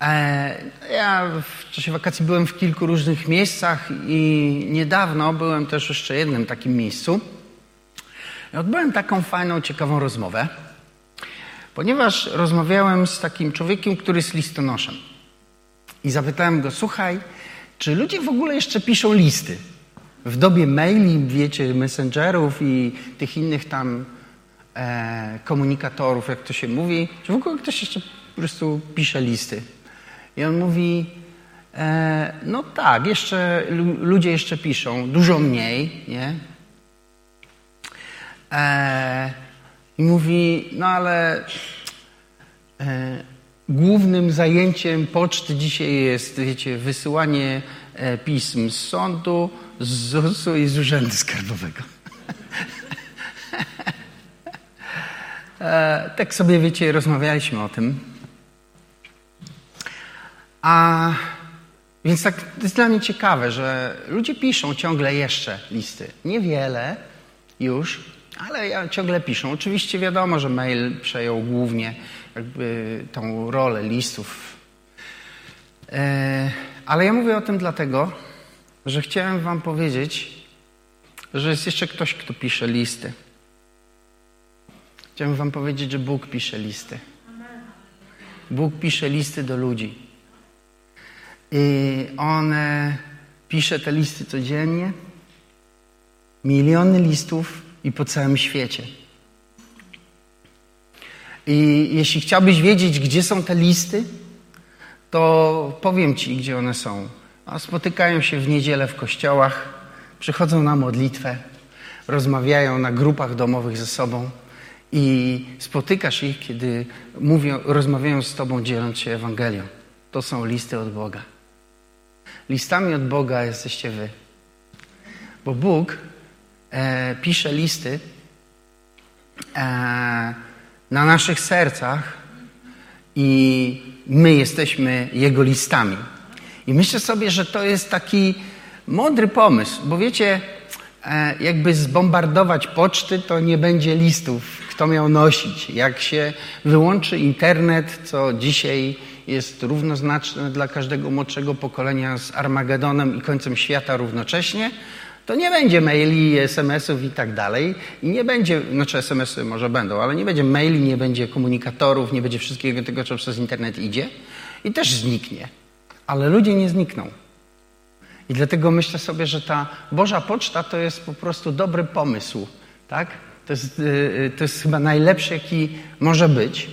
E, ja w czasie wakacji byłem w kilku różnych miejscach i niedawno byłem też jeszcze jednym takim miejscu. I odbyłem taką fajną, ciekawą rozmowę, ponieważ rozmawiałem z takim człowiekiem, który jest listonoszem. I zapytałem go, słuchaj, czy ludzie w ogóle jeszcze piszą listy? W dobie maili, wiecie, messengerów i tych innych tam e, komunikatorów, jak to się mówi, czy w ogóle ktoś jeszcze po prostu pisze listy? I on mówi, e, no tak, jeszcze ludzie jeszcze piszą, dużo mniej, nie? E, I mówi, no ale e, głównym zajęciem poczty dzisiaj jest, wiecie, wysyłanie e, pism z sądu, z ZUS-u i z Urzędu Skarbowego. e, tak sobie, wiecie, rozmawialiśmy o tym. A więc tak to jest dla mnie ciekawe, że ludzie piszą ciągle jeszcze listy. Niewiele już, ale ciągle piszą. Oczywiście wiadomo, że mail przejął głównie jakby tą rolę listów. E, ale ja mówię o tym dlatego, że chciałem wam powiedzieć, że jest jeszcze ktoś, kto pisze listy. Chciałem wam powiedzieć, że Bóg pisze listy. Bóg pisze listy do ludzi. I on pisze te listy codziennie. Miliony listów i po całym świecie. I jeśli chciałbyś wiedzieć, gdzie są te listy, to powiem Ci, gdzie one są. A spotykają się w niedzielę w kościołach, przychodzą na modlitwę, rozmawiają na grupach domowych ze sobą i spotykasz ich, kiedy mówią, rozmawiają z Tobą, dzieląc się Ewangelią. To są listy od Boga. Listami od Boga jesteście wy. Bo Bóg e, pisze listy e, na naszych sercach i my jesteśmy Jego listami. I myślę sobie, że to jest taki mądry pomysł, bo wiecie, e, jakby zbombardować poczty, to nie będzie listów, kto miał nosić. Jak się wyłączy internet, co dzisiaj jest równoznaczne dla każdego młodszego pokolenia z Armagedonem i końcem świata równocześnie, to nie będzie maili, SMS-ów i tak dalej. I nie będzie, znaczy SMS-y może będą, ale nie będzie maili, nie będzie komunikatorów, nie będzie wszystkiego tego, co przez internet idzie. I też zniknie. Ale ludzie nie znikną. I dlatego myślę sobie, że ta Boża Poczta to jest po prostu dobry pomysł. Tak? To jest, y, y, to jest chyba najlepszy, jaki może być.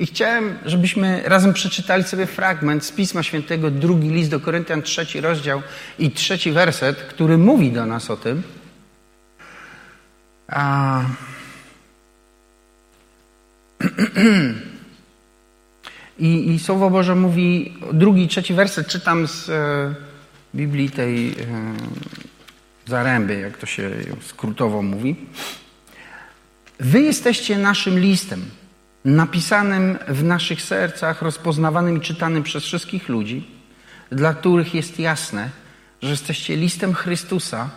I chciałem, żebyśmy razem przeczytali sobie fragment z Pisma Świętego, drugi list do Koryntian, trzeci rozdział i trzeci werset, który mówi do nas o tym. A... I, I, Słowo Boże mówi, drugi, trzeci werset czytam z e, Biblii tej e, Zaręby, jak to się skrótowo mówi. Wy jesteście naszym listem, napisanym w naszych sercach, rozpoznawanym i czytanym przez wszystkich ludzi, dla których jest jasne, że jesteście listem Chrystusa,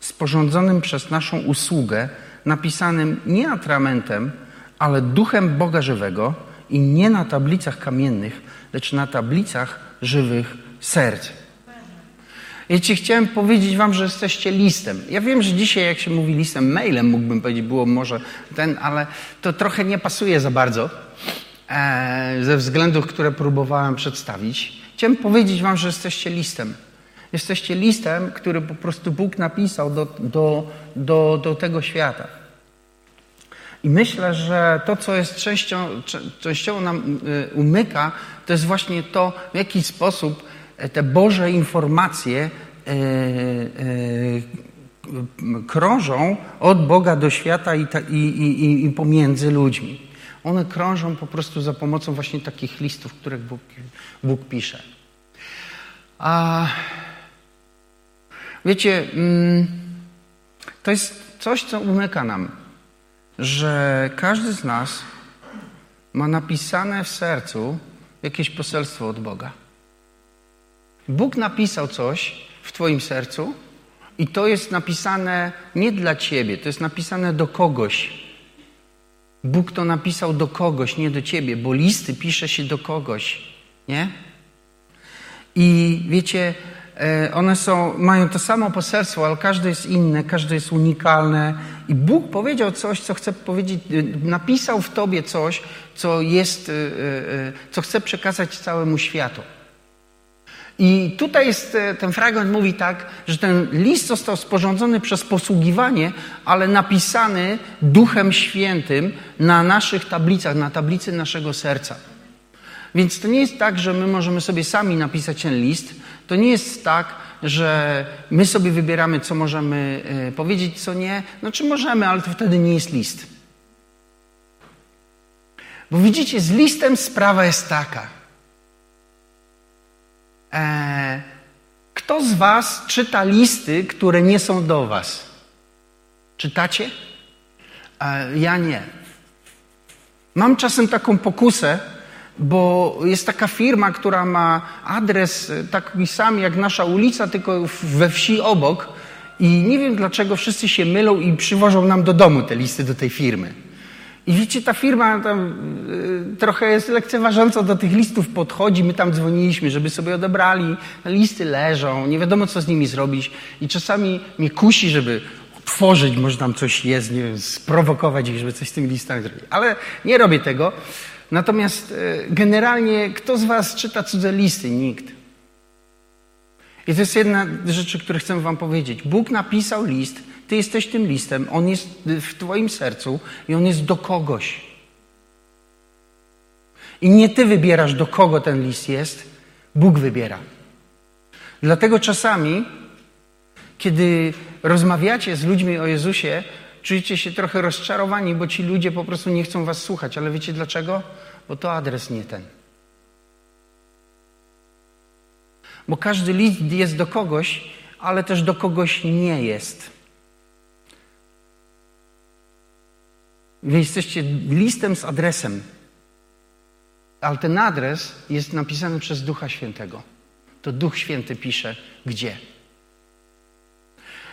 sporządzonym przez naszą usługę, napisanym nie atramentem, ale duchem Boga żywego i nie na tablicach kamiennych, lecz na tablicach żywych serc. Wiecie, chciałem powiedzieć wam, że jesteście listem. Ja wiem, że dzisiaj jak się mówi listem, mailem mógłbym powiedzieć, było może ten, ale to trochę nie pasuje za bardzo e, ze względów, które próbowałem przedstawić. Chciałem powiedzieć wam, że jesteście listem. Jesteście listem, który po prostu Bóg napisał do, do, do, do tego świata. I myślę, że to, co jest częścią, częściowo nam y, umyka, to jest właśnie to, w jaki sposób te Boże informacje e, e, krążą od Boga do świata i, i, i, i, pomiędzy ludźmi. One krążą po prostu za pomocą właśnie takich listów, które Bóg, Bóg pisze. A wiecie, mm, to jest coś, co umyka nam, że każdy z nas ma napisane w sercu jakieś poselstwo od Boga. Bóg napisał coś w Twoim sercu i to jest napisane nie dla Ciebie, to jest napisane do kogoś. Bóg to napisał do kogoś, nie do Ciebie, bo listy pisze się do kogoś, Nie? I wiecie, e, one są, mają to samo poselstwo, ale każde jest inne, każde jest unikalne. I Bóg powiedział coś, co chce powiedzieć, e, napisał w tobie coś, co jest, e, co chce przekazać całemu światu. I tutaj jest, ten fragment mówi tak, że ten list został sporządzony przez posługiwanie, ale napisany Duchem Świętym na naszych tablicach, na tablicy naszego serca. Więc to nie jest tak, że my możemy sobie sami napisać ten list. To nie jest tak, że my sobie wybieramy, co możemy e, powiedzieć, co nie. No czy możemy, ale to wtedy nie jest list. Bo widzicie, z listem sprawa jest taka. E, kto z Was czyta listy, które nie są do Was? Czytacie? E, ja nie. Mam czasem taką pokusę, bo jest taka firma, która ma adres e, taki sam jak nasza ulica, tylko we wsi obok. I nie wiem dlaczego wszyscy się mylą i przywożą nam do domu te listy do tej firmy. I wiecie, ta firma tam y, trochę jest lekceważąco do tych listów podchodzi. My tam dzwoniliśmy, żeby sobie odebrali. Listy leżą, nie wiadomo co z nimi zrobić. I czasami mnie kusi, żeby otworzyć, może tam coś jest, nie wiem, sprowokować ich, żeby coś z tymi listami zrobić. Ale nie robię tego. Natomiast e, generalnie kto z Was czyta cudze listy? Nikt. I to jest jedna z rzeczy, które chcę Wam powiedzieć. Bóg napisał list, Ty jesteś tym listem, on jest w Twoim sercu i on jest do kogoś. I nie Ty wybierasz, do kogo ten list jest, Bóg wybiera. Dlatego czasami, kiedy rozmawiacie z ludźmi o Jezusie, czujecie się trochę rozczarowani, bo ci ludzie po prostu nie chcą was słuchać. Ale wiecie dlaczego? Bo to adres nie ten. Bo każdy list jest do kogoś, ale też do kogoś nie jest. Wy jesteście listem z adresem, ale ten adres jest napisany przez Ducha Świętego. To Duch Święty pisze gdzie.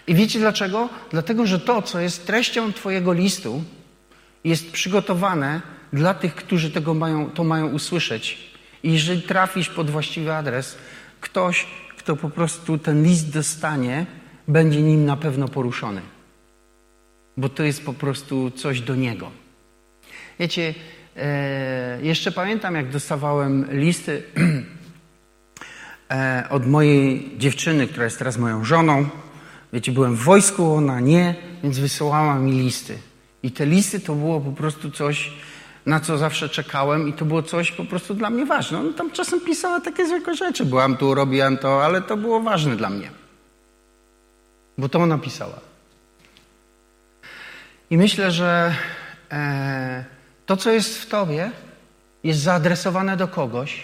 I wiecie dlaczego? Dlatego, że to, co jest treścią Twojego listu, jest przygotowane dla tych, którzy tego mają, to mają usłyszeć. I jeżeli trafisz pod właściwy adres, ktoś, kto po prostu ten list dostanie, będzie nim na pewno poruszony. Bo to jest po prostu coś do niego. Wiecie, e, jeszcze pamiętam, jak dostawałem listy e, od mojej dziewczyny, która jest teraz moją żoną. Wiecie, byłem w wojsku, ona nie, więc wysyłała mi listy. I te listy to było po prostu coś, na co zawsze czekałem i to było coś po prostu dla mnie ważne. On tam czasem pisała takie zwykłe rzeczy. Byłam tu, robiłam to, ale to było ważne dla mnie. Bo to ona pisała. I myślę, że e, to, co jest w tobie, jest zaadresowane do kogoś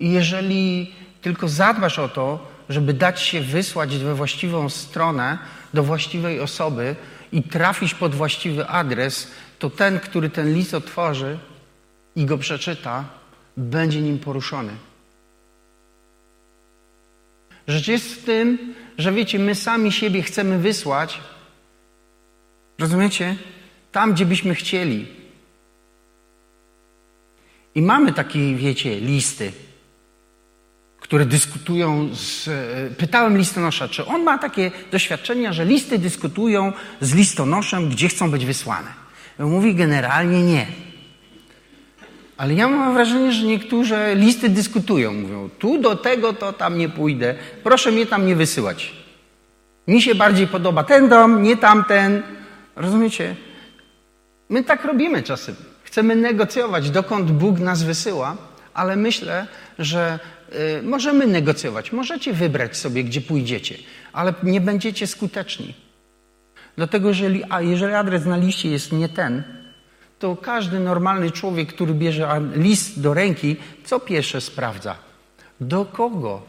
i jeżeli tylko zadbasz o to, żeby dać się wysłać we właściwą stronę, do właściwej osoby i trafić pod właściwy adres, to ten, który ten list otworzy i go przeczyta, będzie nim poruszony. Rzecz jest w tym, że wiecie, my sami siebie chcemy wysłać, rozumiecie? Tam, gdzie byśmy chcieli. I mamy takie, wiecie, listy które dyskutują z... E, pytałem listonosza, czy on ma takie doświadczenia, że listy dyskutują z listonoszem, gdzie chcą być wysłane. On mówi generalnie nie. Ale ja mam wrażenie, że niektóre listy dyskutują. Mówią, tu do tego to tam nie pójdę. Proszę mnie tam nie wysyłać. Mi się bardziej podoba ten dom, nie tamten. Rozumiecie? My tak robimy czasem. Chcemy negocjować, dokąd Bóg nas wysyła, ale myślę, że y, możemy negocjować. Możecie wybrać sobie, gdzie pójdziecie, ale nie będziecie skuteczni. Dlatego, jeżeli, a jeżeli adres na liście jest nie ten, to każdy normalny człowiek, który bierze list do ręki, co pierwsze sprawdza? Do kogo?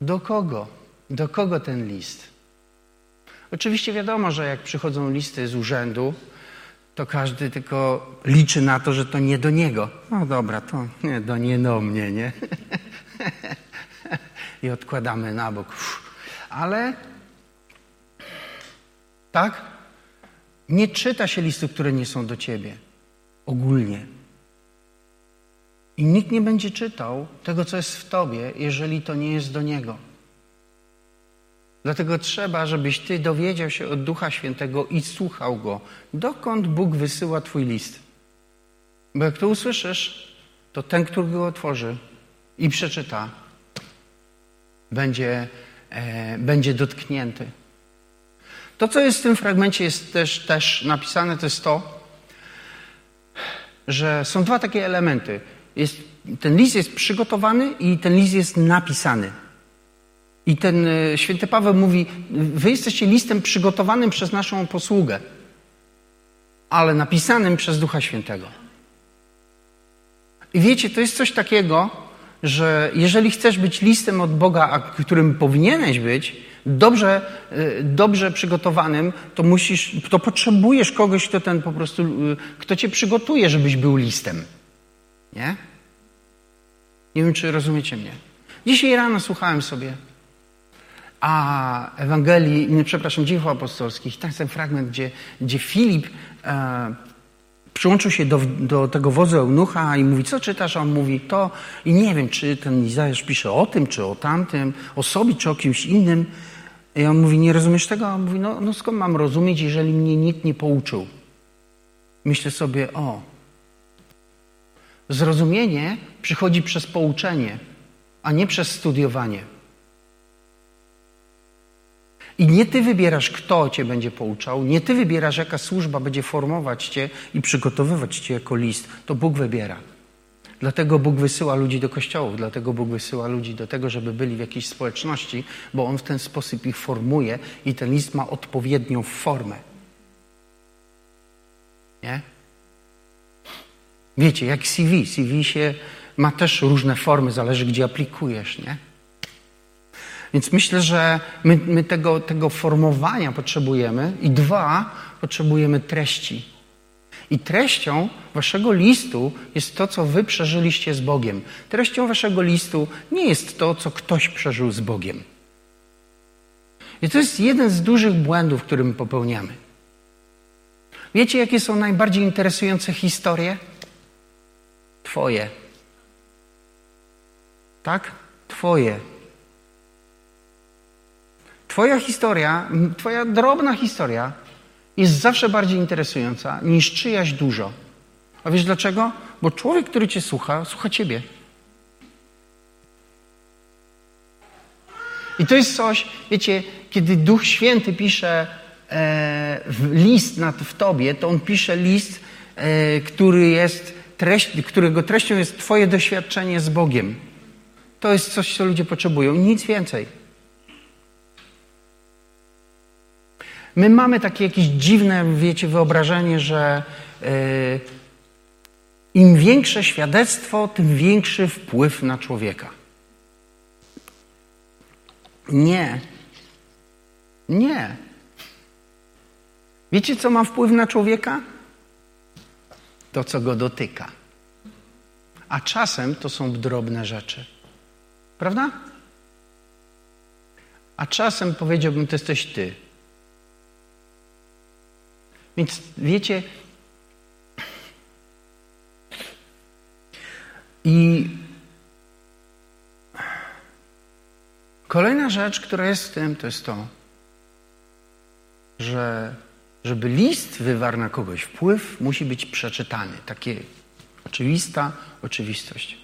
Do kogo? Do kogo ten list? Oczywiście wiadomo, że jak przychodzą listy z urzędu, to każdy tylko liczy na to, że to nie do niego. No dobra, to nie, do nie do mnie, nie? I odkładamy na bok. Ale tak? Nie czyta się listów, które nie są do ciebie. Ogólnie. I nikt nie będzie czytał tego, co jest w tobie, jeżeli to nie jest do Niego. Dlatego trzeba, żebyś Ty dowiedział się od Ducha Świętego i słuchał Go, dokąd Bóg wysyła Twój list. Bo jak to usłyszysz, to ten, który go otworzy i przeczyta, będzie, e, będzie dotknięty. To, co jest w tym fragmencie, jest też, też napisane, to jest to, że są dwa takie elementy. Jest, ten list jest przygotowany i ten list jest napisany. I ten e, święty Paweł mówi: Wy jesteście listem przygotowanym przez naszą posługę, ale napisanym przez Ducha Świętego. I wiecie, to jest coś takiego, że jeżeli chcesz być listem od Boga, a którym powinieneś być, dobrze, e, dobrze przygotowanym, to musisz, to potrzebujesz kogoś, kto ten po prostu, e, kto cię przygotuje, żebyś był listem. Nie? Nie wiem, czy rozumiecie mnie. Dzisiaj rano słuchałem sobie a Ewangelii, nie, przepraszam, dzieł apostolskich, tak ten fragment, gdzie, gdzie Filip e, przyłączył się do, do tego wozu eunucha i mówi, co czytasz? A on mówi to i nie wiem, czy ten Izajasz pisze o tym, czy o tamtym, o sobie, czy o kimś innym. I on mówi, nie rozumiesz tego? A on mówi, no, no skąd mam rozumieć, jeżeli mnie nikt nie pouczył? Myślę sobie, o, zrozumienie przychodzi przez pouczenie, a nie przez studiowanie. I nie ty wybierasz, kto cię będzie pouczał, nie ty wybierasz, jaka służba będzie formować cię i przygotowywać cię jako list. To Bóg wybiera. Dlatego Bóg wysyła ludzi do kościołów, dlatego Bóg wysyła ludzi do tego, żeby byli w jakiejś społeczności, bo On w ten sposób ich formuje i ten list ma odpowiednią formę. Nie? Wiecie, jak CV. CV się ma też różne formy, zależy gdzie aplikujesz, nie? Więc myślę, że my, my tego, tego formowania potrzebujemy i dwa, potrzebujemy treści. I treścią waszego listu jest to, co wy przeżyliście z Bogiem. Treścią waszego listu nie jest to, co ktoś przeżył z Bogiem. I to jest jeden z dużych błędów, który my popełniamy. Wiecie, jakie są najbardziej interesujące historie? Twoje. Tak? Twoje. Twoja historia, Twoja drobna historia jest zawsze bardziej interesująca niż czyjaś dużo. A wiesz dlaczego? Bo człowiek, który Cię słucha, słucha Ciebie. I to jest coś, wiecie, kiedy Duch Święty pisze e, list nad, w Tobie, to On pisze list, e, który jest treść, którego treścią jest Twoje doświadczenie z Bogiem. To jest coś, co ludzie potrzebują. Nic więcej. My mamy takie jakieś dziwne, wiecie, wyobrażenie, że yy, im większe świadectwo, tym większy wpływ na człowieka. Nie. Nie. Wiecie, co ma wpływ na człowieka? To, co go dotyka. A czasem to są drobne rzeczy. Prawda? A czasem powiedziałbym, to jesteś ty. Więc wiecie, i kolejna rzecz, która jest w tym, to jest to, że żeby list wywarł na kogoś wpływ, musi być przeczytany. Takie oczywista oczywistość.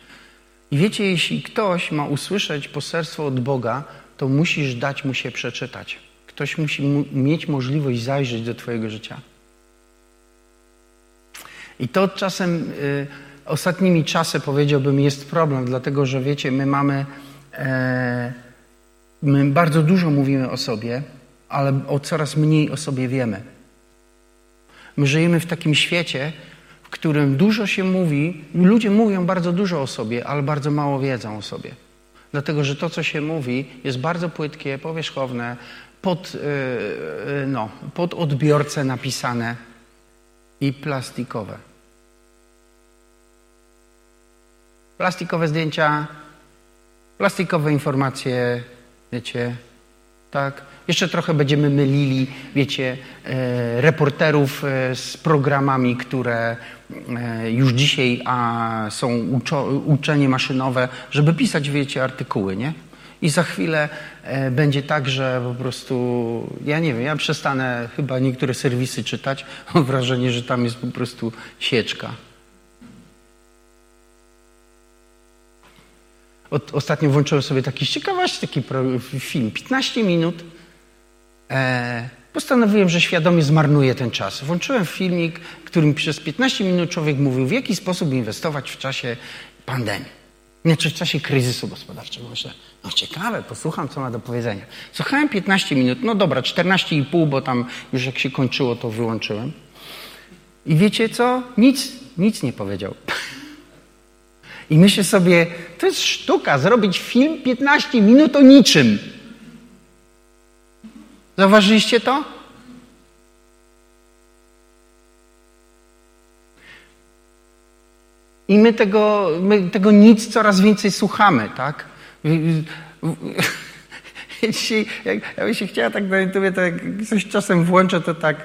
I wiecie, jeśli ktoś ma usłyszeć poselstwo od Boga, to musisz dać mu się przeczytać. Ktoś musi mieć możliwość zajrzeć do Twojego życia. I to czasem, y, ostatnimi czasy powiedziałbym, jest problem, dlatego że wiecie, my mamy, e, my bardzo dużo mówimy o sobie, ale o coraz mniej o sobie wiemy. My żyjemy w takim świecie, w którym dużo się mówi, ludzie mówią bardzo dużo o sobie, ale bardzo mało wiedzą o sobie. Dlatego, że to, co się mówi, jest bardzo płytkie, powierzchowne, pod, yy, no, pod odbiorcę napisane i plastikowe. Plastikowe zdjęcia, plastikowe informacje, wiecie, tak? Jeszcze trochę będziemy mylili, wiecie, e, reporterów e, z programami, które e, już dzisiaj a, są uczo, uczenie maszynowe, żeby pisać, wiecie, artykuły, nie? I za chwilę e, będzie tak, że po prostu, ja nie wiem, ja przestanę chyba niektóre serwisy czytać. Mam wrażenie, że tam jest po prostu sieczka. Od, ostatnio włączyłem sobie taki ciekawości, taki film, 15 minut. E, postanowiłem, że świadomie zmarnuję ten czas. Włączyłem filmik, którym przez 15 minut człowiek mówił, w jaki sposób inwestować w czasie pandemii. Znaczy w czasie kryzysu gospodarczego. Myślę, no ciekawe, posłucham, co ma do powiedzenia. Słuchałem 15 minut, no dobra, 14,5, bo tam już jak się kończyło, to wyłączyłem. I wiecie co? Nic, nic nie powiedział. I myślę sobie, to jest sztuka, zrobić film 15 minut o niczym. Zauważyliście to? I my tego, my tego nic coraz więcej słuchamy, tak? Jak, ja bym się chciała tak na YouTube, to jak coś czasem włączę, to tak,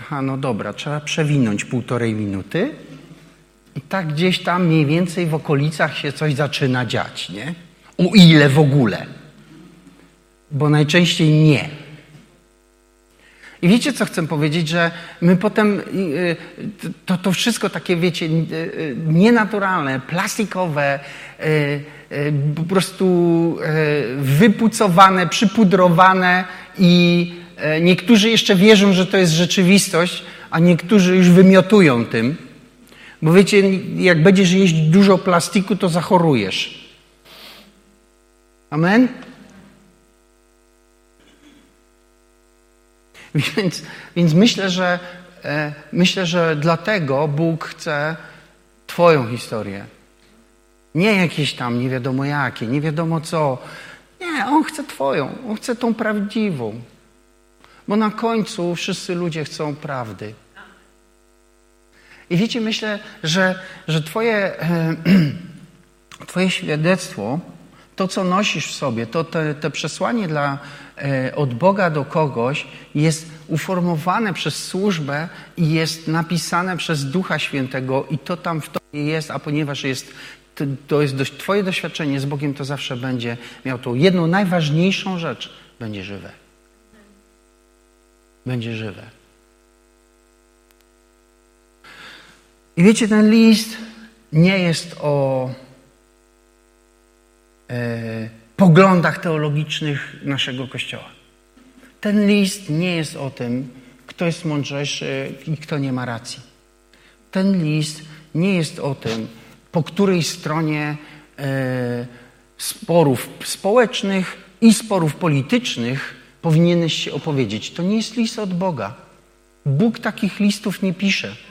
aha, no dobra, trzeba przewinąć półtorej minuty i tak gdzieś tam mniej więcej w okolicach się coś zaczyna dziać, nie? O ile w ogóle. Bo najczęściej nie. I wiecie, co chcę powiedzieć, że my potem y, to, to wszystko takie, wiecie, y, y, nienaturalne, plastikowe, po prostu wypucowane, przypudrowane i niektórzy jeszcze wierzą, że to jest rzeczywistość, a niektórzy już wymiotują tym. Bo wiecie, jak będziesz jeść dużo plastiku, to zachorujesz. Amen? Więc, więc myślę, że, e, myślę, że dlatego Bóg chce Twoją historię. Nie jakieś tam nie wiadomo jakie, nie wiadomo co. Nie, On chce Twoją, On chce tą prawdziwą. Bo na końcu wszyscy ludzie chcą prawdy. I wiecie, myślę, że, że Twoje, e, twoje świadectwo, to co nosisz w sobie, to te, te przesłanie dla, E, od Boga do kogoś jest uformowane przez służbę i jest napisane przez Ducha Świętego i to tam w tobie jest, a ponieważ jest, to jest dość, Twoje doświadczenie z Bogiem, to zawsze będzie miał tą jedną najważniejszą rzecz. Będzie żywe. Będzie żywe. I wiecie, ten list nie jest o. E, poglądach teologicznych naszego Kościoła. Ten list nie jest o tym, kto jest mądrzejszy i kto nie ma racji. Ten list nie jest o tym, po której stronie e, sporów społecznych i sporów politycznych powinieneś się opowiedzieć. To nie jest list od Boga. Bóg takich listów nie pisze.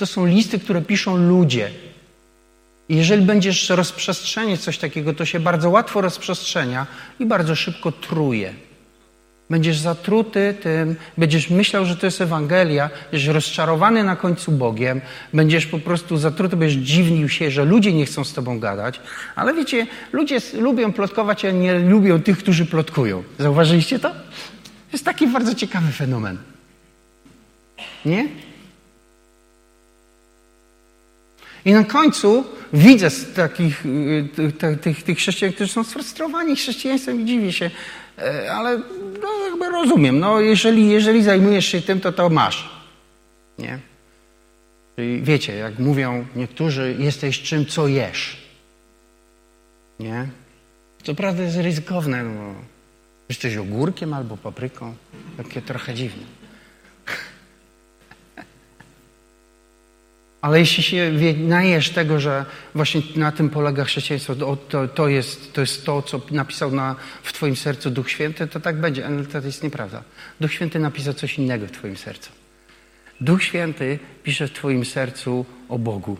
To są listy, które piszą ludzie. I jeżeli będziesz rozprzestrzeniać coś takiego, to się bardzo łatwo rozprzestrzenia i bardzo szybko truje. Będziesz zatruty tym, będziesz myślał, że to jest Ewangelia, będziesz rozczarowany na końcu Bogiem, będziesz po prostu zatruty, będziesz dziwnił się, że ludzie nie chcą z tobą gadać. Ale wiecie, ludzie lubią plotkować, a nie lubią tych, którzy plotkują. Zauważyliście to? To jest taki bardzo ciekawy fenomen. Nie? I na końcu widzę z takich, y, tych, tych chrześcijan, którzy są sfrustrowani chrześcijaństwem i dziwię się, e, ale no, jakby rozumiem, no jeżeli, jeżeli zajmujesz się tym, to to masz. Nie? Czyli wiecie, jak mówią niektórzy, jesteś czym, co jesz. Nie? Co prawda jest ryzykowne, bo jesteś ogórkiem albo papryką. Takie trochę dziwne. Ale jeśli się najesz tego, że właśnie na tym polega chrześcijaństwo, to, to, jest, to jest to, co napisał na, w Twoim sercu Duch Święty, to tak będzie, ale to jest nieprawda. Duch Święty napisał coś innego w Twoim sercu. Duch Święty pisze w Twoim sercu o Bogu.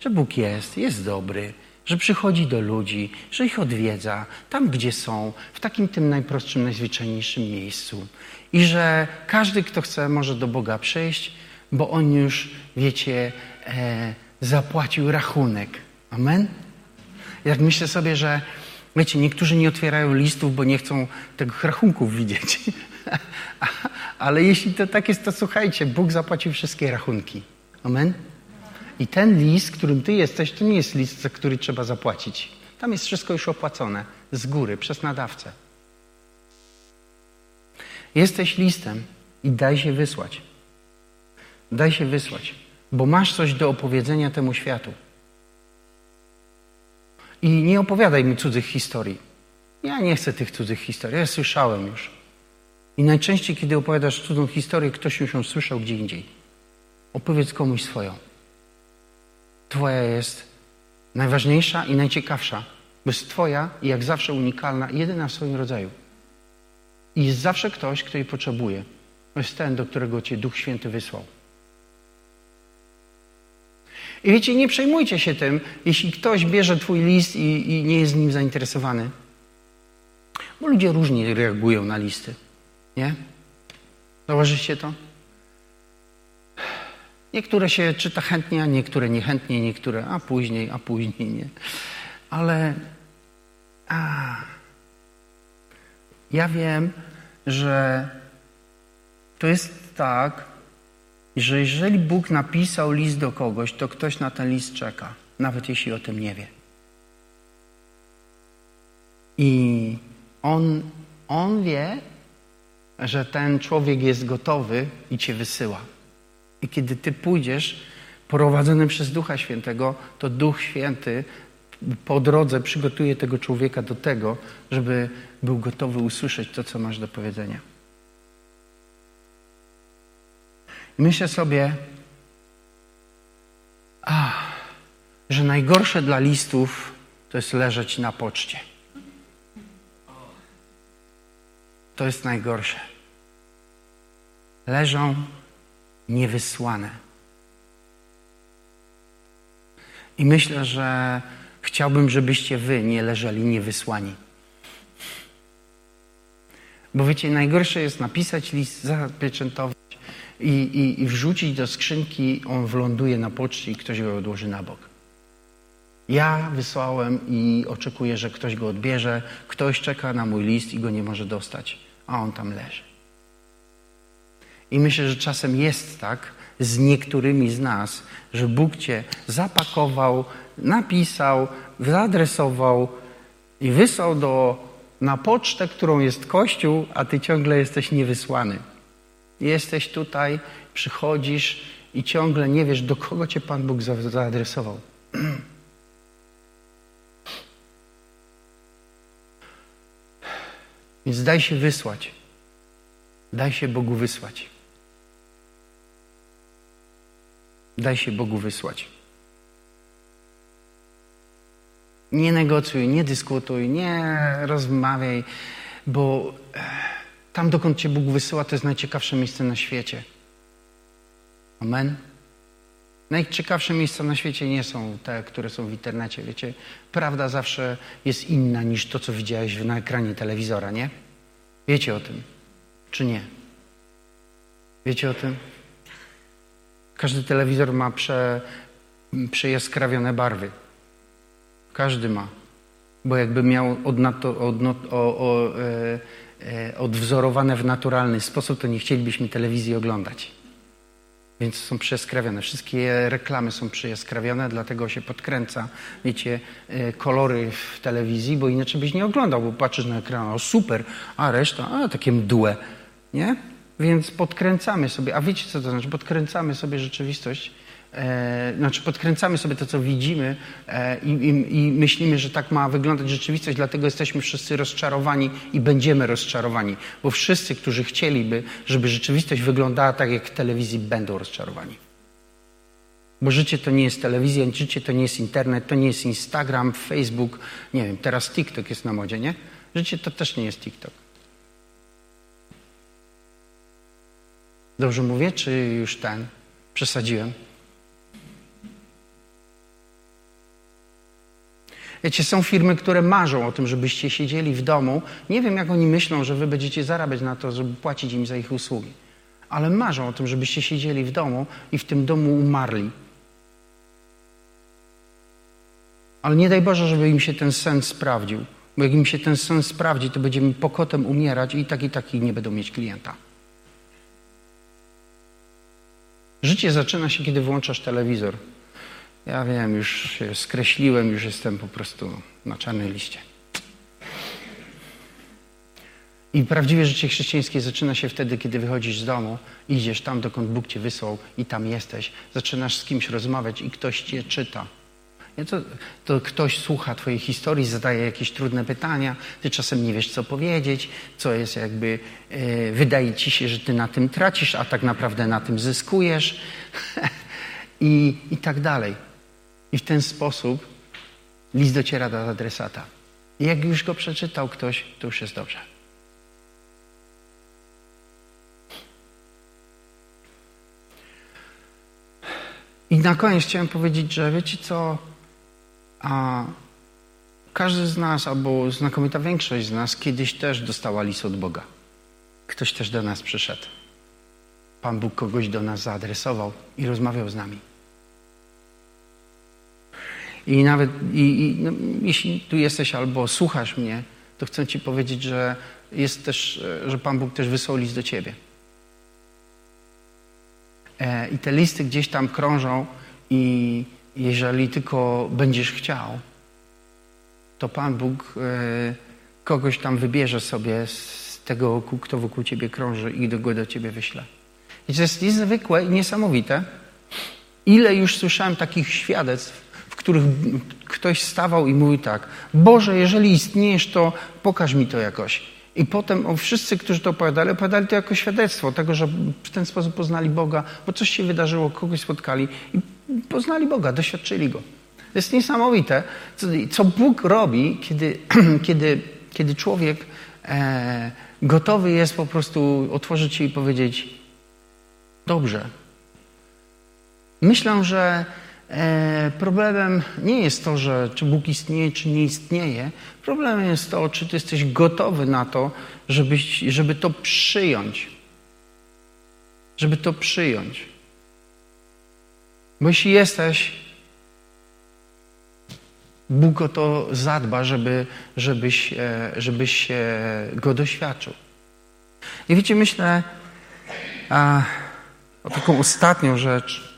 Że Bóg jest, jest dobry, że przychodzi do ludzi, że ich odwiedza tam, gdzie są, w takim tym najprostszym, najzwyczajniejszym miejscu. I że każdy, kto chce, może do Boga przyjść bo On już, wiecie, e, zapłacił rachunek. Amen? Jak myślę sobie, że Wiecie, niektórzy nie otwierają listów, bo nie chcą tego rachunków widzieć. Ale jeśli to tak jest, to słuchajcie, Bóg zapłaci wszystkie rachunki. Amen? I ten list, którym ty jesteś, to nie jest list, za który trzeba zapłacić. Tam jest wszystko już opłacone z góry, przez nadawcę. Jesteś listem i daj się wysłać. Daj się wysłać, bo masz coś do opowiedzenia temu światu. I nie opowiadaj mi cudzych historii. Ja nie chcę tych cudzych historii, ja słyszałem już. I najczęściej, kiedy opowiadasz cudzą historię, ktoś już ją słyszał gdzie indziej. Opowiedz komuś swoją. Twoja jest najważniejsza i najciekawsza, bo jest Twoja i jak zawsze unikalna, jedyna w swoim rodzaju. I jest zawsze ktoś, kto jej potrzebuje. To jest ten, do którego Cię Duch Święty wysłał. I wiecie, nie przejmujcie się tym, jeśli ktoś bierze Twój list i, i nie jest nim zainteresowany. Bo ludzie różnie reagują na listy. Nie? Zauważyliście to? Niektóre się czyta chętnie, a niektóre niechętnie, niektóre a później, a później nie. Ale a, ja wiem, że to jest tak, że jeżeli Bóg napisał list do kogoś, to ktoś na ten list czeka, nawet jeśli o tym nie wie. I on, on wie, że ten człowiek jest gotowy i cię wysyła. I kiedy ty pójdziesz prowadzony przez Ducha Świętego, to Duch Święty po drodze przygotuje tego człowieka do tego, żeby był gotowy usłyszeć to, co masz do powiedzenia. Myślę sobie, a, że najgorsze dla listów to jest leżeć na poczcie. To jest najgorsze. Leżą niewysłane. I myślę, że chciałbym, żebyście wy nie leżeli niewysłani. Bo wiecie, najgorsze jest napisać list, zapieczętować i, i, i wrzucić do skrzynki, on wląduje na poczcie i ktoś go odłoży na bok. Ja wysłałem i oczekuję, że ktoś go odbierze. Ktoś czeka na mój list i go nie może dostać, a on tam leży. I myślę, że czasem jest tak z niektórymi z nas, że Bóg cię zapakował, napisał, zaadresował i wysłał do, na pocztę, którą jest Kościół, a ty ciągle jesteś niewysłany. Jesteś tutaj, przychodzisz i ciągle nie wiesz, do kogo cię Pan Bóg zaadresował. Więc daj się wysłać. Daj się Bogu wysłać. Daj się Bogu wysłać. Nie negocjuj, nie dyskutuj, nie rozmawiaj, bo e, tam, dokąd Cię Bóg wysyła, to jest najciekawsze miejsce na świecie. Amen. Najciekawsze miejsca na świecie nie są te, które są w internecie. Wiecie, prawda zawsze jest inna niż to, co widziałeś na ekranie telewizora, nie? Wiecie o tym, czy nie? Wiecie o tym? Każdy telewizor ma prze, przejaskrawione barwy. Każdy ma. Bo jakby miał odnato, odnot, o, o, e, odwzorowane w naturalny sposób, to nie chcielibyśmy telewizji oglądać. Więc są przeskrawione. Wszystkie reklamy są przeskrawione, dlatego się podkręca, wiecie, e, kolory w telewizji, bo inaczej byś nie oglądał, bo patrzysz na ekran, o super, a reszta, a takie mdłe, nie? Więc podkręcamy sobie, a wiecie co to znaczy? Podkręcamy sobie rzeczywistość, e, znaczy podkręcamy sobie to, co widzimy e, i, i, i, myślimy, że tak ma wyglądać rzeczywistość, dlatego jesteśmy wszyscy rozczarowani i będziemy rozczarowani, bo wszyscy, którzy chcieliby, żeby rzeczywistość wyglądała tak, jak w telewizji, będą rozczarowani. Bo życie to nie jest telewizja, życie to nie jest internet, to nie jest Instagram, Facebook, nie wiem, teraz TikTok jest na modzie, nie? Życie to też nie jest TikTok. Dobrze mówię, czy już ten przesadziłem? Wiecie, są firmy, które marzą o tym, żebyście siedzieli w domu. Nie wiem, jak oni myślą, że wy będziecie zarabiać na to, żeby płacić im za ich usługi. Ale marzą o tym, żebyście siedzieli w domu i w tym domu umarli. Ale nie daj Boże, żeby im się ten sen sprawdził. Bo jak im się ten sen sprawdzi, to będziemy pokotem umierać i tak i tak nie będą mieć klienta. Życie zaczyna się, kiedy włączasz telewizor. Ja wiem, już się skreśliłem, już jestem po prostu na czarnej liście. I prawdziwe życie chrześcijańskie zaczyna się wtedy, kiedy wychodzisz z domu, idziesz tam, dokąd Bóg cię wysłał i tam jesteś. Zaczynasz z kimś rozmawiać i ktoś cię czyta. Nie, to, to ktoś słucha twojej historii, zadaje jakieś trudne pytania, ty czasem nie wiesz, co powiedzieć, co jest jakby, e, wydaje ci się, że ty na tym tracisz, a tak naprawdę na tym zyskujesz I, i tak dalej. I w ten sposób list dociera do adresata. I jak już go przeczytał ktoś, to już jest dobrze. I na koniec chciałem powiedzieć, że wiecie co, a każdy z nas, albo znakomita większość z nas, kiedyś też dostała list od Boga. Ktoś też do nas przyszedł. Pan Bóg kogoś do nas zaadresował i rozmawiał z nami. I nawet i, i, no, jeśli tu jesteś albo słuchasz mnie, to chcę Ci powiedzieć, że jest też, że Pan Bóg też wysłał list do Ciebie. E, I te listy gdzieś tam krążą i jeżeli tylko będziesz chciał, to Pan Bóg e, kogoś tam wybierze sobie z tego, kto wokół Ciebie krąży i go do Ciebie wyśle. I to jest niezwykłe i niesamowite. Ile już słyszałem takich świadectw, których ktoś stawał i mówił tak: Boże, jeżeli istniejesz, to pokaż mi to jakoś. I potem wszyscy, którzy to opowiadali, opowiadali to jako świadectwo tego, że w ten sposób poznali Boga, bo coś się wydarzyło, kogoś spotkali i poznali Boga, doświadczyli Go. To jest niesamowite, co, co Bóg robi, kiedy, kiedy, kiedy człowiek e, gotowy jest po prostu otworzyć się i powiedzieć: Dobrze. Myślę, że problemem nie jest to, że czy Bóg istnieje, czy nie istnieje. Problemem jest to, czy ty jesteś gotowy na to, żebyś, żeby to przyjąć. Żeby to przyjąć. Bo jeśli jesteś, Bóg o to zadba, żeby, żebyś, e, żebyś go doświadczył. I wiecie, myślę a, o taką ostatnią rzecz,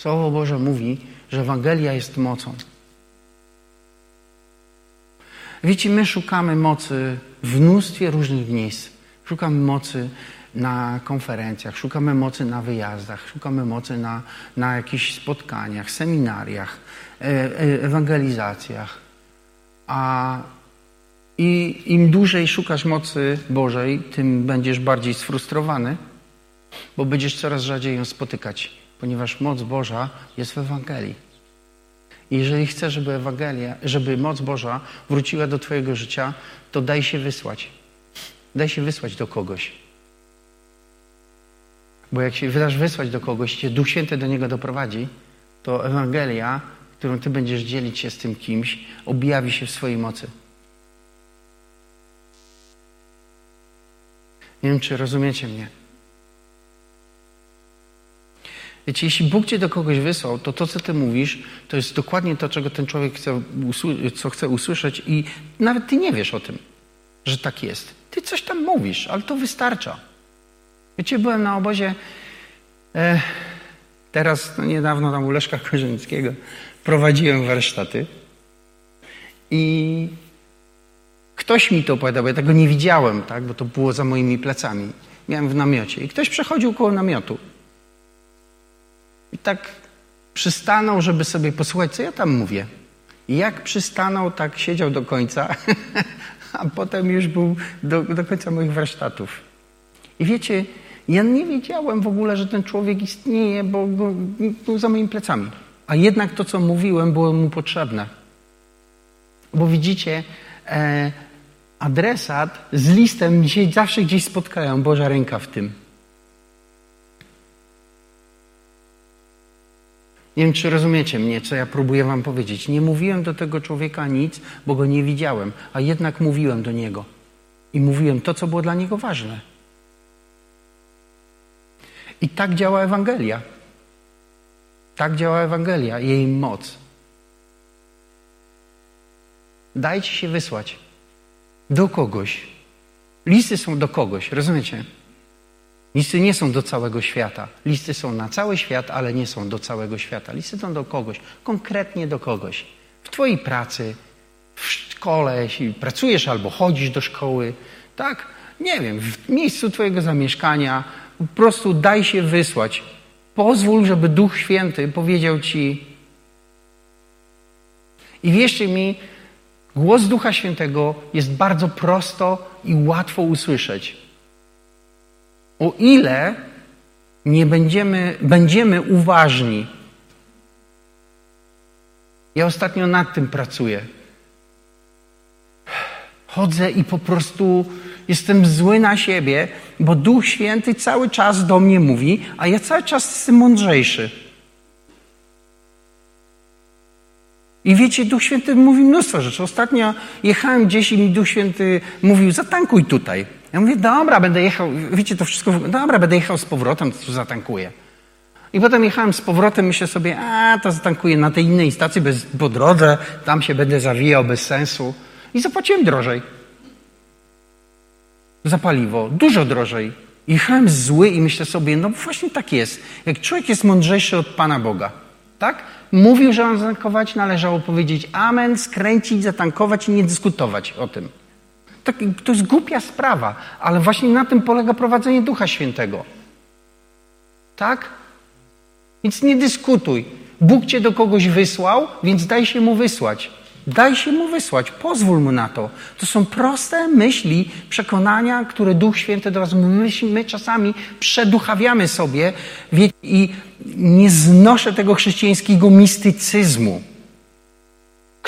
Słowo Boże mówi, że Ewangelia jest mocą. Wiecie, my szukamy mocy w mnóstwie różnych miejsc. Szukamy mocy na konferencjach, szukamy mocy na wyjazdach, szukamy mocy na, na jakichś spotkaniach, seminariach, e, e, ewangelizacjach. A i im dłużej szukasz mocy Bożej, tym będziesz bardziej sfrustrowany, bo będziesz coraz rzadziej ją spotykać ponieważ moc Boża jest w Ewangelii. I jeżeli chcesz, żeby Ewangelia, żeby moc Boża wróciła do Twojego życia, to daj się wysłać. Daj się wysłać do kogoś. Bo jak się wydasz wysłać do kogoś, cię Duch Święty do niego doprowadzi, to Ewangelia, którą Ty będziesz dzielić się z tym kimś, objawi się w swojej mocy. Nie wiem, czy rozumiecie mnie. Wiecie, jeśli Bóg cię do kogoś wysłał, to to, co ty mówisz, to jest dokładnie to, czego ten człowiek chce, co chce usłyszeć i nawet ty nie wiesz o tym, że tak jest. Ty coś tam mówisz, ale to wystarcza. Wiecie, byłem na obozie e, teraz, no niedawno tam u Leszka Korzyńskiego prowadziłem warsztaty i ktoś mi to opowiadał, bo ja tego nie widziałem, tak, bo to było za moimi plecami. Miałem w namiocie i ktoś przechodził koło namiotu i tak przystanął, żeby sobie posłuchać, co ja tam mówię. I jak przystanął, tak siedział do końca, a potem już był do, do końca moich warsztatów. I wiecie, ja nie wiedziałem w ogóle, że ten człowiek istnieje, bo był za moimi plecami. A jednak to, co mówiłem, było mu potrzebne. Bo widzicie, e, adresat z listem dzisiaj zawsze gdzieś spotkają. Boża ręka w tym. Nie wiem, czy rozumiecie mnie, co ja próbuję wam powiedzieć. Nie mówiłem do tego człowieka nic, bo go nie widziałem, a jednak mówiłem do niego. I mówiłem to, co było dla niego ważne. I tak działa Ewangelia. Tak działa Ewangelia, jej moc. Dajcie się wysłać do kogoś. Listy są do kogoś, rozumiecie? Listy nie są do całego świata. Listy są na cały świat, ale nie są do całego świata. Listy są do kogoś, konkretnie do kogoś. W Twojej pracy, w szkole, jeśli pracujesz albo chodzisz do szkoły, tak? Nie wiem, w miejscu Twojego zamieszkania, po prostu daj się wysłać. Pozwól, żeby Duch Święty powiedział Ci. I wierzcie mi, głos Ducha Świętego jest bardzo prosto i łatwo usłyszeć. O ile nie będziemy, będziemy uważni. Ja ostatnio nad tym pracuję. Chodzę i po prostu jestem zły na siebie, bo Duch Święty cały czas do mnie mówi, a ja cały czas jestem mądrzejszy. I wiecie, Duch Święty mówi mnóstwo rzeczy. Ostatnio jechałem gdzieś i mi Duch Święty mówił, zatankuj tutaj. Ja mówię, dobra, będę jechał, wiecie, to wszystko, dobra, będę jechał z powrotem, to zatankuję. I potem jechałem z powrotem, myślę sobie, a to zatankuję na tej innej stacji bez, po drodze, tam się będę zawijał bez sensu. I zapłaciłem drożej. Za paliwo, dużo drożej. Jechałem zły i myślę sobie, no właśnie tak jest. Jak człowiek jest mądrzejszy od Pana Boga, tak? Mówił, że mam zatankować, należało powiedzieć amen, skręcić, zatankować i nie dyskutować o tym. Tak, to jest głupia sprawa, ale właśnie na tym polega prowadzenie Ducha Świętego. Tak? Więc nie dyskutuj. Bóg cię do kogoś wysłał, więc daj się mu wysłać. Daj się mu wysłać, pozwól mu na to. To są proste myśli, przekonania, które Duch Święty do nas my, my czasami przeduchawiamy sobie i nie znoszę tego chrześcijańskiego mistycyzmu,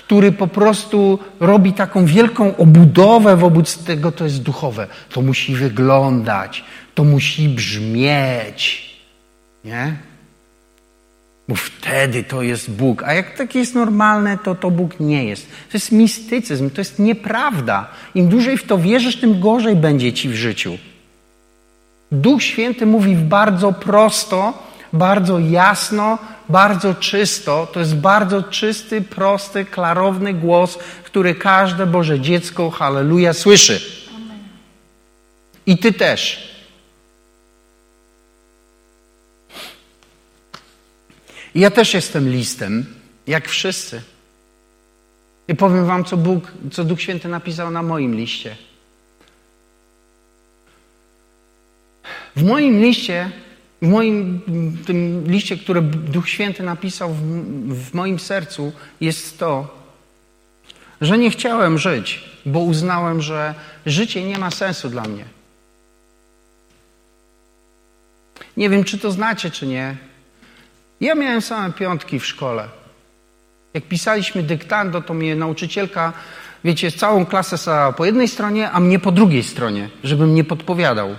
który po prostu robi taką wielką obudowę wobec tego, to jest duchowe. To musi wyglądać, to musi brzmieć. Nie? Bo wtedy to jest Bóg. A jak tak jest normalne, to to Bóg nie jest. To jest mistycyzm, to jest nieprawda. Im dłużej w to wierzysz, tym gorzej będzie ci w życiu. Duch Święty mówi bardzo prosto, bardzo jasno, bardzo czysto. To jest bardzo czysty, prosty, klarowny głos, który każde Boże dziecko, halleluja, słyszy. I ty też. ja też jestem listem, jak wszyscy. I powiem wam, co Bóg, co Duch Święty napisał na moim liście. W moim liście, w moim tym liście, który Duch Święty napisał w, w moim sercu, jest to, że nie chciałem żyć, bo uznałem, że życie nie ma sensu dla mnie. Nie wiem, czy to znacie, czy nie, ja miałem same piątki w szkole. Jak pisaliśmy dyktando, to mnie nauczycielka, wiecie, całą klasę stała po jednej stronie, a mnie po drugiej stronie, żebym nie podpowiadał.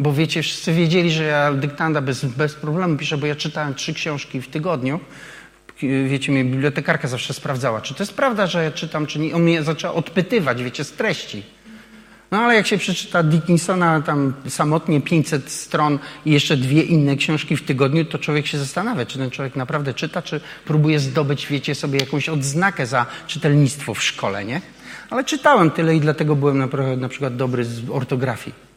Bo wiecie, wszyscy wiedzieli, że ja dyktanda bez, bez problemu piszę, bo ja czytałem trzy książki w tygodniu. Wiecie, mnie bibliotekarka zawsze sprawdzała, czy to jest prawda, że ja czytam, czy nie. On mnie zaczęła odpytywać, wiecie, z treści. No ale jak się przeczyta Dickinsona tam samotnie 500 stron i jeszcze dwie inne książki w tygodniu, to człowiek się zastanawia, czy ten człowiek naprawdę czyta, czy próbuje zdobyć, wiecie, sobie jakąś odznakę za czytelnictwo w szkole, nie? Ale czytałem tyle i dlatego byłem na, na przykład dobry z ortografii.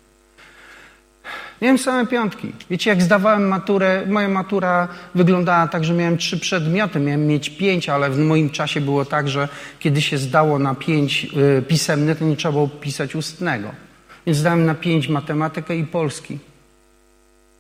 Miałem same piątki. Wiecie, jak zdawałem maturę, moja matura wyglądała tak, że miałem trzy przedmioty, miałem mieć pięć, ale w moim czasie było tak, że kiedy się zdało na pięć y, pisemne, to nie trzeba było pisać ustnego. Więc zdałem na pięć matematykę i polski.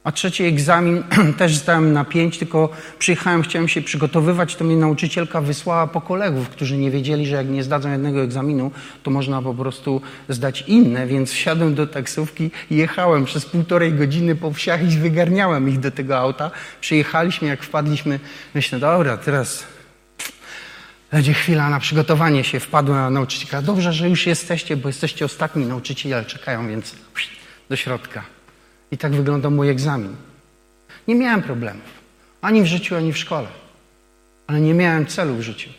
A trzeci egzamin też zdałem na pięć, tylko przyjechałem, chciałem się przygotowywać, to mnie nauczycielka wysłała po kolegów, którzy nie wiedzieli, że jak nie zdadzą jednego egzaminu, to można po prostu zdać inne, więc wsiadłem do taksówki i jechałem przez półtorej godziny po wsiach i wygarniałem ich do tego auta. Przyjechaliśmy, jak wpadliśmy, myślę, dobra, teraz będzie chwila na przygotowanie się. Wpadłem na nauczycielka. Dobrze, że już jesteście, bo jesteście ostatni nauczyciele, czekają, więc do środka. I tak wyglądał mój egzamin. Nie miałem problemów. Ani w życiu, ani w szkole. Ale nie miałem celu w życiu.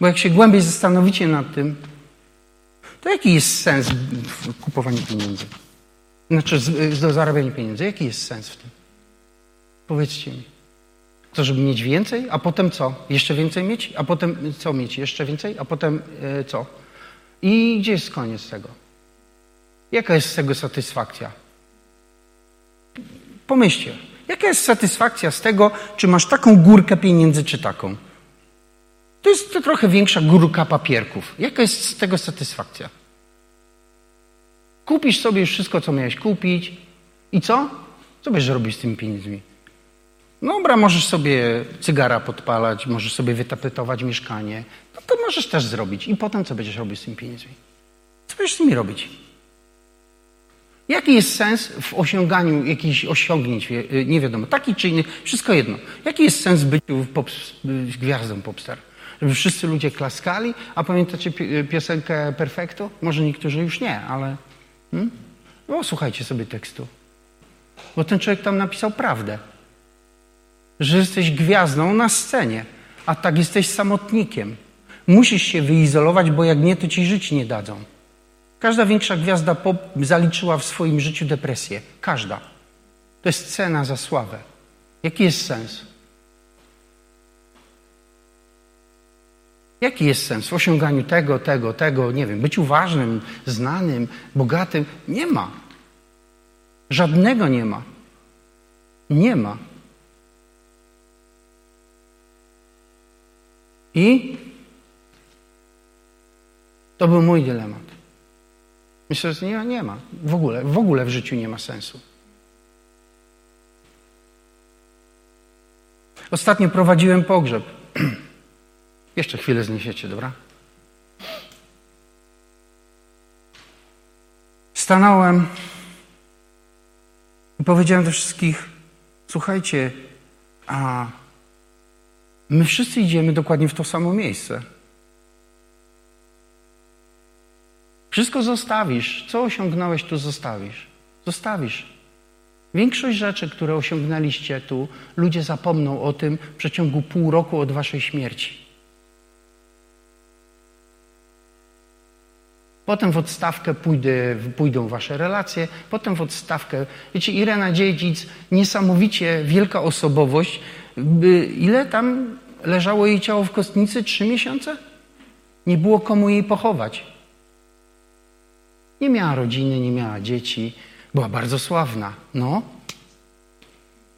Bo jak się głębiej zastanowicie nad tym, to jaki jest sens w kupowaniu pieniędzy? Znaczy, do zarabiania pieniędzy. Jaki jest sens w tym? Powiedzcie mi. Co, żeby mieć więcej, a potem co? Jeszcze więcej mieć, a potem co mieć? Jeszcze więcej, a potem e, co? I gdzie jest koniec tego? Jaka jest z tego satysfakcja? Pomyślcie, jaka jest satysfakcja z tego, czy masz taką górkę pieniędzy, czy taką? To jest to trochę większa górka papierków. Jaka jest z tego satysfakcja? Kupisz sobie już wszystko, co miałeś kupić i co? Co będziesz robić z tymi pieniędzmi? No dobra, możesz sobie cygara podpalać, możesz sobie wytapetować mieszkanie. No to możesz też zrobić. I potem co będziesz robić z tymi pieniędzmi? Co będziesz z nimi robić? Jaki jest sens w osiąganiu jakichś osiągnięć, y, nie wiadomo, taki czy inny, wszystko jedno. Jaki jest sens byciu pop, gwiazdą popstar? Żeby wszyscy ludzie klaskali, a pamiętacie piosenkę Perfecto? Może niektórzy już nie, ale... Hmm? No, słuchajcie sobie tekstu. Bo ten człowiek tam napisał prawdę. Że jesteś gwiazdą na scenie, a tak jesteś samotnikiem. Musisz się wyizolować, bo jak nie, to ci żyć nie dadzą. Każda większa gwiazda pop zaliczyła w swoim życiu depresję. Każda. To jest cena za sławę. Jaki jest sens? Jaki jest sens w osiąganiu tego, tego, tego, nie wiem, być uważnym, znanym, bogatym? Nie ma. Żadnego nie ma. Nie ma. I to był mój dylemat. Myślę, że nie, nie ma. W ogóle, w ogóle w życiu nie ma sensu. Ostatnio prowadziłem pogrzeb. Jeszcze chwilę zniesiecie, dobra? Stanąłem i powiedziałem do wszystkich: Słuchajcie, a my wszyscy idziemy dokładnie w to samo miejsce. Wszystko zostawisz. Co osiągnąłeś, tu zostawisz. Zostawisz. Większość rzeczy, które osiągnęliście tu, ludzie zapomną o tym w przeciągu pół roku od waszej śmierci. Potem w odstawkę pójdę, pójdą wasze relacje, potem w odstawkę. Wiecie, Irena Dziedzic, niesamowicie wielka osobowość. Ile tam leżało jej ciało w kostnicy? Trzy miesiące? Nie było komu jej pochować. Nie miała rodziny, nie miała dzieci. Była bardzo sławna. No.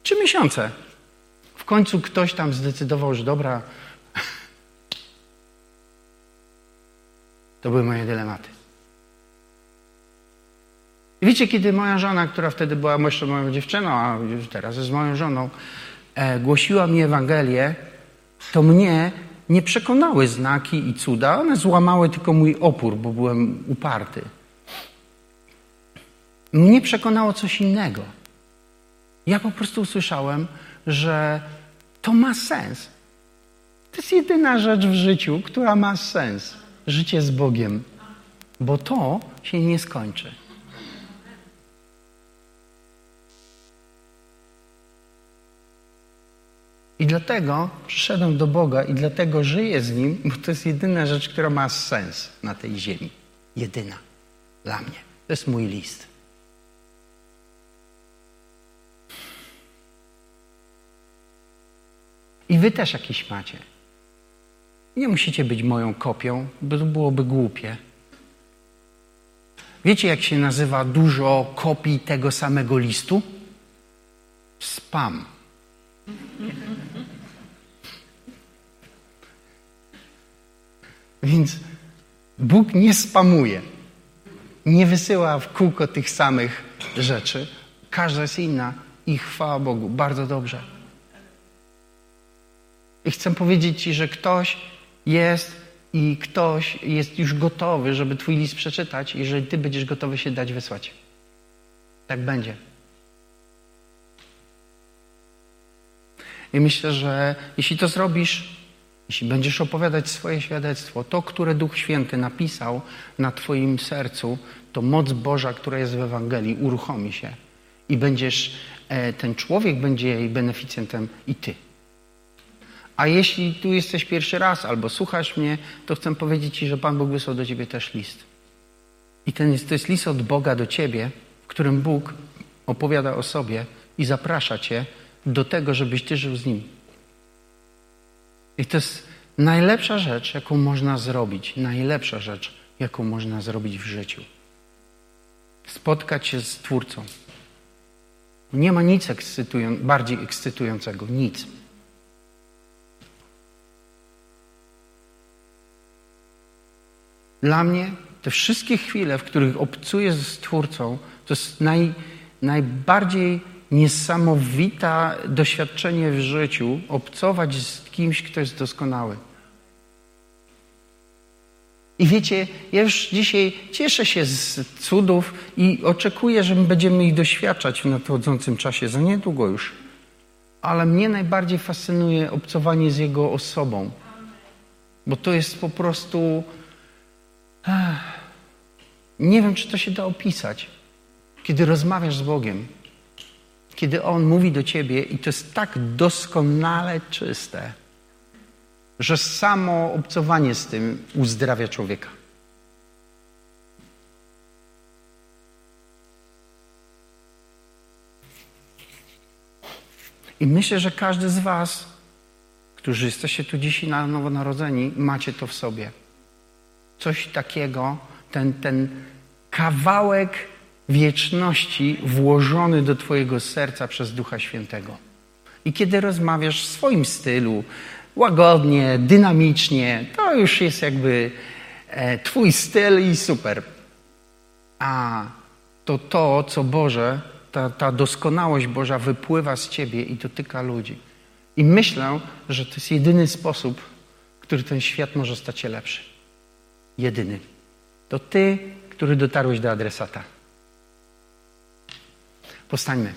Trzy miesiące. W końcu ktoś tam zdecydował, że dobra. To były moje dylematy. Wiecie, kiedy moja żona, która wtedy była jeszcze moją dziewczyną, a już teraz jest moją żoną, głosiła mi Ewangelię, to mnie nie przekonały znaki i cuda, one złamały tylko mój opór, bo byłem uparty. Mnie przekonało coś innego. Ja po prostu usłyszałem, że to ma sens. To jest jedyna rzecz w życiu, która ma sens. Życie z Bogiem. Bo to się nie skończy. I dlatego przyszedłem do Boga i dlatego żyję z Nim, bo to jest jedyna rzecz, która ma sens na tej ziemi. Jedyna. Dla mnie. To jest mój list. I wy też jakiś macie. Nie musicie być moją kopią, bo to byłoby głupie. Wiecie, jak się nazywa dużo kopii tego samego listu? Spam. Więc Bóg nie spamuje. Nie wysyła w kółko tych samych rzeczy. Każda jest inna i chwała Bogu. Bardzo dobrze. I chcę powiedzieć Ci, że ktoś jest i ktoś jest już gotowy, żeby Twój list przeczytać, jeżeli Ty będziesz gotowy się dać wysłać. Tak będzie. I myślę, że jeśli to zrobisz, jeśli będziesz opowiadać swoje świadectwo, to, które Duch Święty napisał na Twoim sercu, to moc Boża, która jest w Ewangelii, uruchomi się. I będziesz, e, ten człowiek będzie jej beneficjentem i Ty. A jeśli tu jesteś pierwszy raz albo słuchasz mnie, to chcę powiedzieć Ci, że Pan Bóg wysłał do Ciebie też list. I ten jest, to jest list od Boga do Ciebie, w którym Bóg opowiada o sobie i zaprasza Cię do tego, żebyś Ty żył z Nim. I to jest najlepsza rzecz, jaką można zrobić. Najlepsza rzecz, jaką można zrobić w życiu. Spotkać się z Twórcą. Nie ma nic ekscytują, bardziej ekscytującego. Nic. Dla mnie te wszystkie chwile, w których obcuję z Twórcą, to jest naj, najbardziej niesamowite doświadczenie w życiu obcować z kimś, kto jest doskonały. I wiecie, ja już dzisiaj cieszę się z cudów i oczekuję, że będziemy ich doświadczać w nadchodzącym czasie, za niedługo już. Ale mnie najbardziej fascynuje obcowanie z Jego osobą, bo to jest po prostu. Nie wiem, czy to się da opisać. Kiedy rozmawiasz z Bogiem, kiedy On mówi do ciebie i to jest tak doskonale czyste, że samo obcowanie z tym uzdrawia człowieka. I myślę, że każdy z Was, którzy jesteście tu dzisiaj na nowo narodzeni, macie to w sobie. Coś takiego, ten, ten kawałek wieczności włożony do Twojego serca przez Ducha Świętego. I kiedy rozmawiasz w swoim stylu, łagodnie, dynamicznie, to już jest jakby e, Twój styl i super. A to to, co Boże, ta, ta doskonałość Boża wypływa z Ciebie i dotyka ludzi. I myślę, że to jest jedyny sposób, który ten świat może stać się lepszy. Jedyny. To Ty, który dotarłeś do adresata. Postańmy.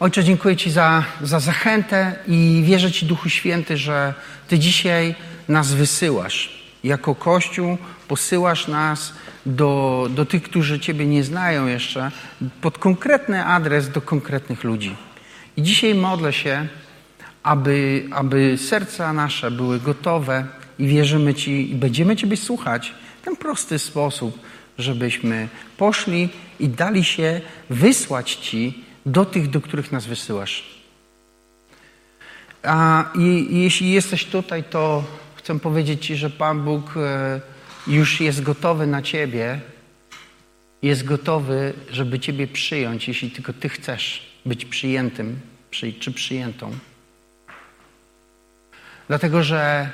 Ojcze, dziękuję Ci za, za zachętę i wierzę Ci, Duchu Święty, że Ty dzisiaj nas wysyłasz. Jako Kościół posyłasz nas do, do tych, którzy Ciebie nie znają jeszcze, pod konkretny adres do konkretnych ludzi. I dzisiaj modlę się, aby, aby serca nasze były gotowe i wierzymy Ci i będziemy Ciebie słuchać w ten prosty sposób, żebyśmy poszli i dali się wysłać Ci do tych, do których nas wysyłasz. A i, i jeśli jesteś tutaj, to chcę powiedzieć Ci, że Pan Bóg e, już jest gotowy na Ciebie, jest gotowy, żeby Ciebie przyjąć, jeśli tylko Ty chcesz być przyjętym czy przyjętą. Dlatego, że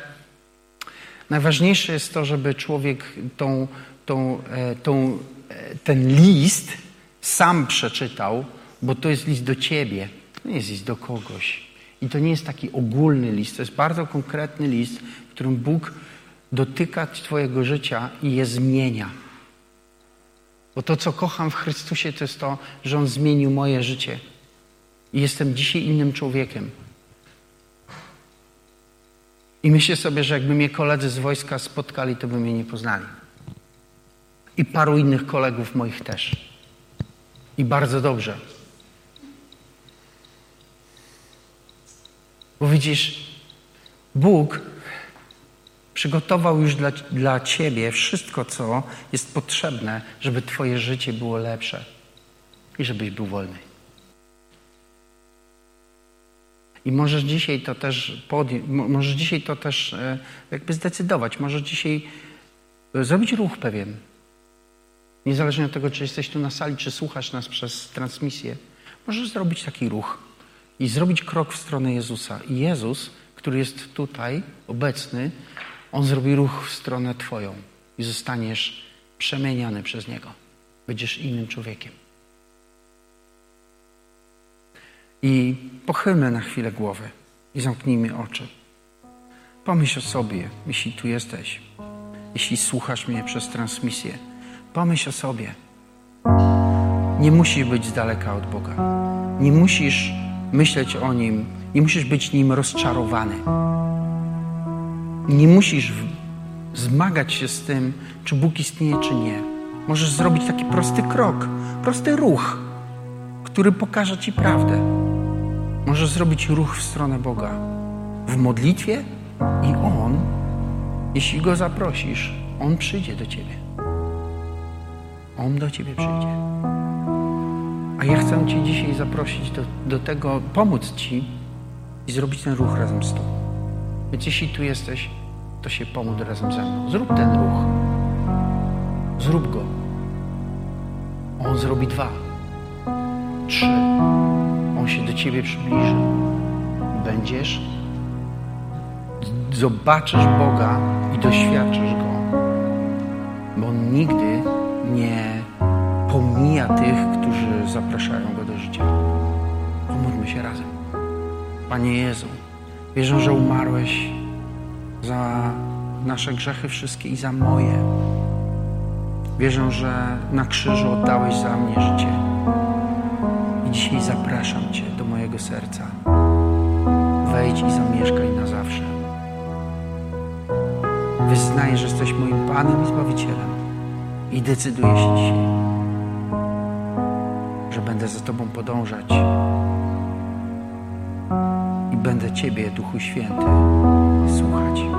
najważniejsze jest to, żeby człowiek tą, tą, e, tą, e, ten list sam przeczytał, bo to jest list do ciebie, to nie jest list do kogoś. I to nie jest taki ogólny list, to jest bardzo konkretny list, w którym Bóg dotyka Twojego życia i je zmienia. Bo to, co kocham w Chrystusie, to jest to, że On zmienił moje życie. I jestem dzisiaj innym człowiekiem. I myślę sobie, że jakby mnie koledzy z wojska spotkali, to by mnie nie poznali. I paru innych kolegów moich też. I bardzo dobrze. Bo widzisz, Bóg przygotował już dla, dla Ciebie wszystko, co jest potrzebne, żeby Twoje życie było lepsze i żebyś był wolny. I możesz dzisiaj to też podjąć, możesz dzisiaj to też e, jakby zdecydować, możesz dzisiaj e, zrobić ruch pewien. Niezależnie od tego, czy jesteś tu na sali, czy słuchasz nas przez transmisję, możesz zrobić taki ruch i zrobić krok w stronę Jezusa. I Jezus, który jest tutaj obecny, on zrobi ruch w stronę Twoją i zostaniesz przemieniany przez Niego. Będziesz innym człowiekiem. I pochylmy na chwilę głowę i zamknijmy oczy. Pomyśl o sobie, jeśli tu jesteś, jeśli słuchasz mnie przez transmisję. Pomyśl o sobie. Nie musisz być z daleka od Boga. Nie musisz myśleć o Nim, nie musisz być Nim rozczarowany. Nie musisz zmagać się z tym, czy Bóg istnieje, czy nie. Możesz zrobić taki prosty krok, prosty ruch, który pokaże Ci prawdę. Możesz zrobić ruch w stronę Boga w modlitwie i On, jeśli Go zaprosisz, On przyjdzie do Ciebie. On do Ciebie przyjdzie. A ja chcę Cię dzisiaj zaprosić do, do tego, pomóc Ci, i zrobić ten ruch razem z Tobą. Więc jeśli tu jesteś, to się pomódl razem ze mną. Zrób ten ruch. Zrób go. On zrobi dwa, trzy. On się do Ciebie przybliży. Będziesz, zobaczysz Boga i doświadczysz Go. Bo On nigdy nie pomija tych, którzy zapraszają Go do życia. Pomódlmy się razem. Panie Jezu, wierzę, że umarłeś za nasze grzechy wszystkie i za moje. Wierzę, że na krzyżu oddałeś za mnie życie. I dzisiaj zapraszam Cię do mojego serca. Wejdź i zamieszkaj na zawsze. Wyznaję, że jesteś moim Panem i Zbawicielem. I decyduję się dzisiaj, że będę za Tobą podążać i będę Ciebie, Duchu Święty, słuchać.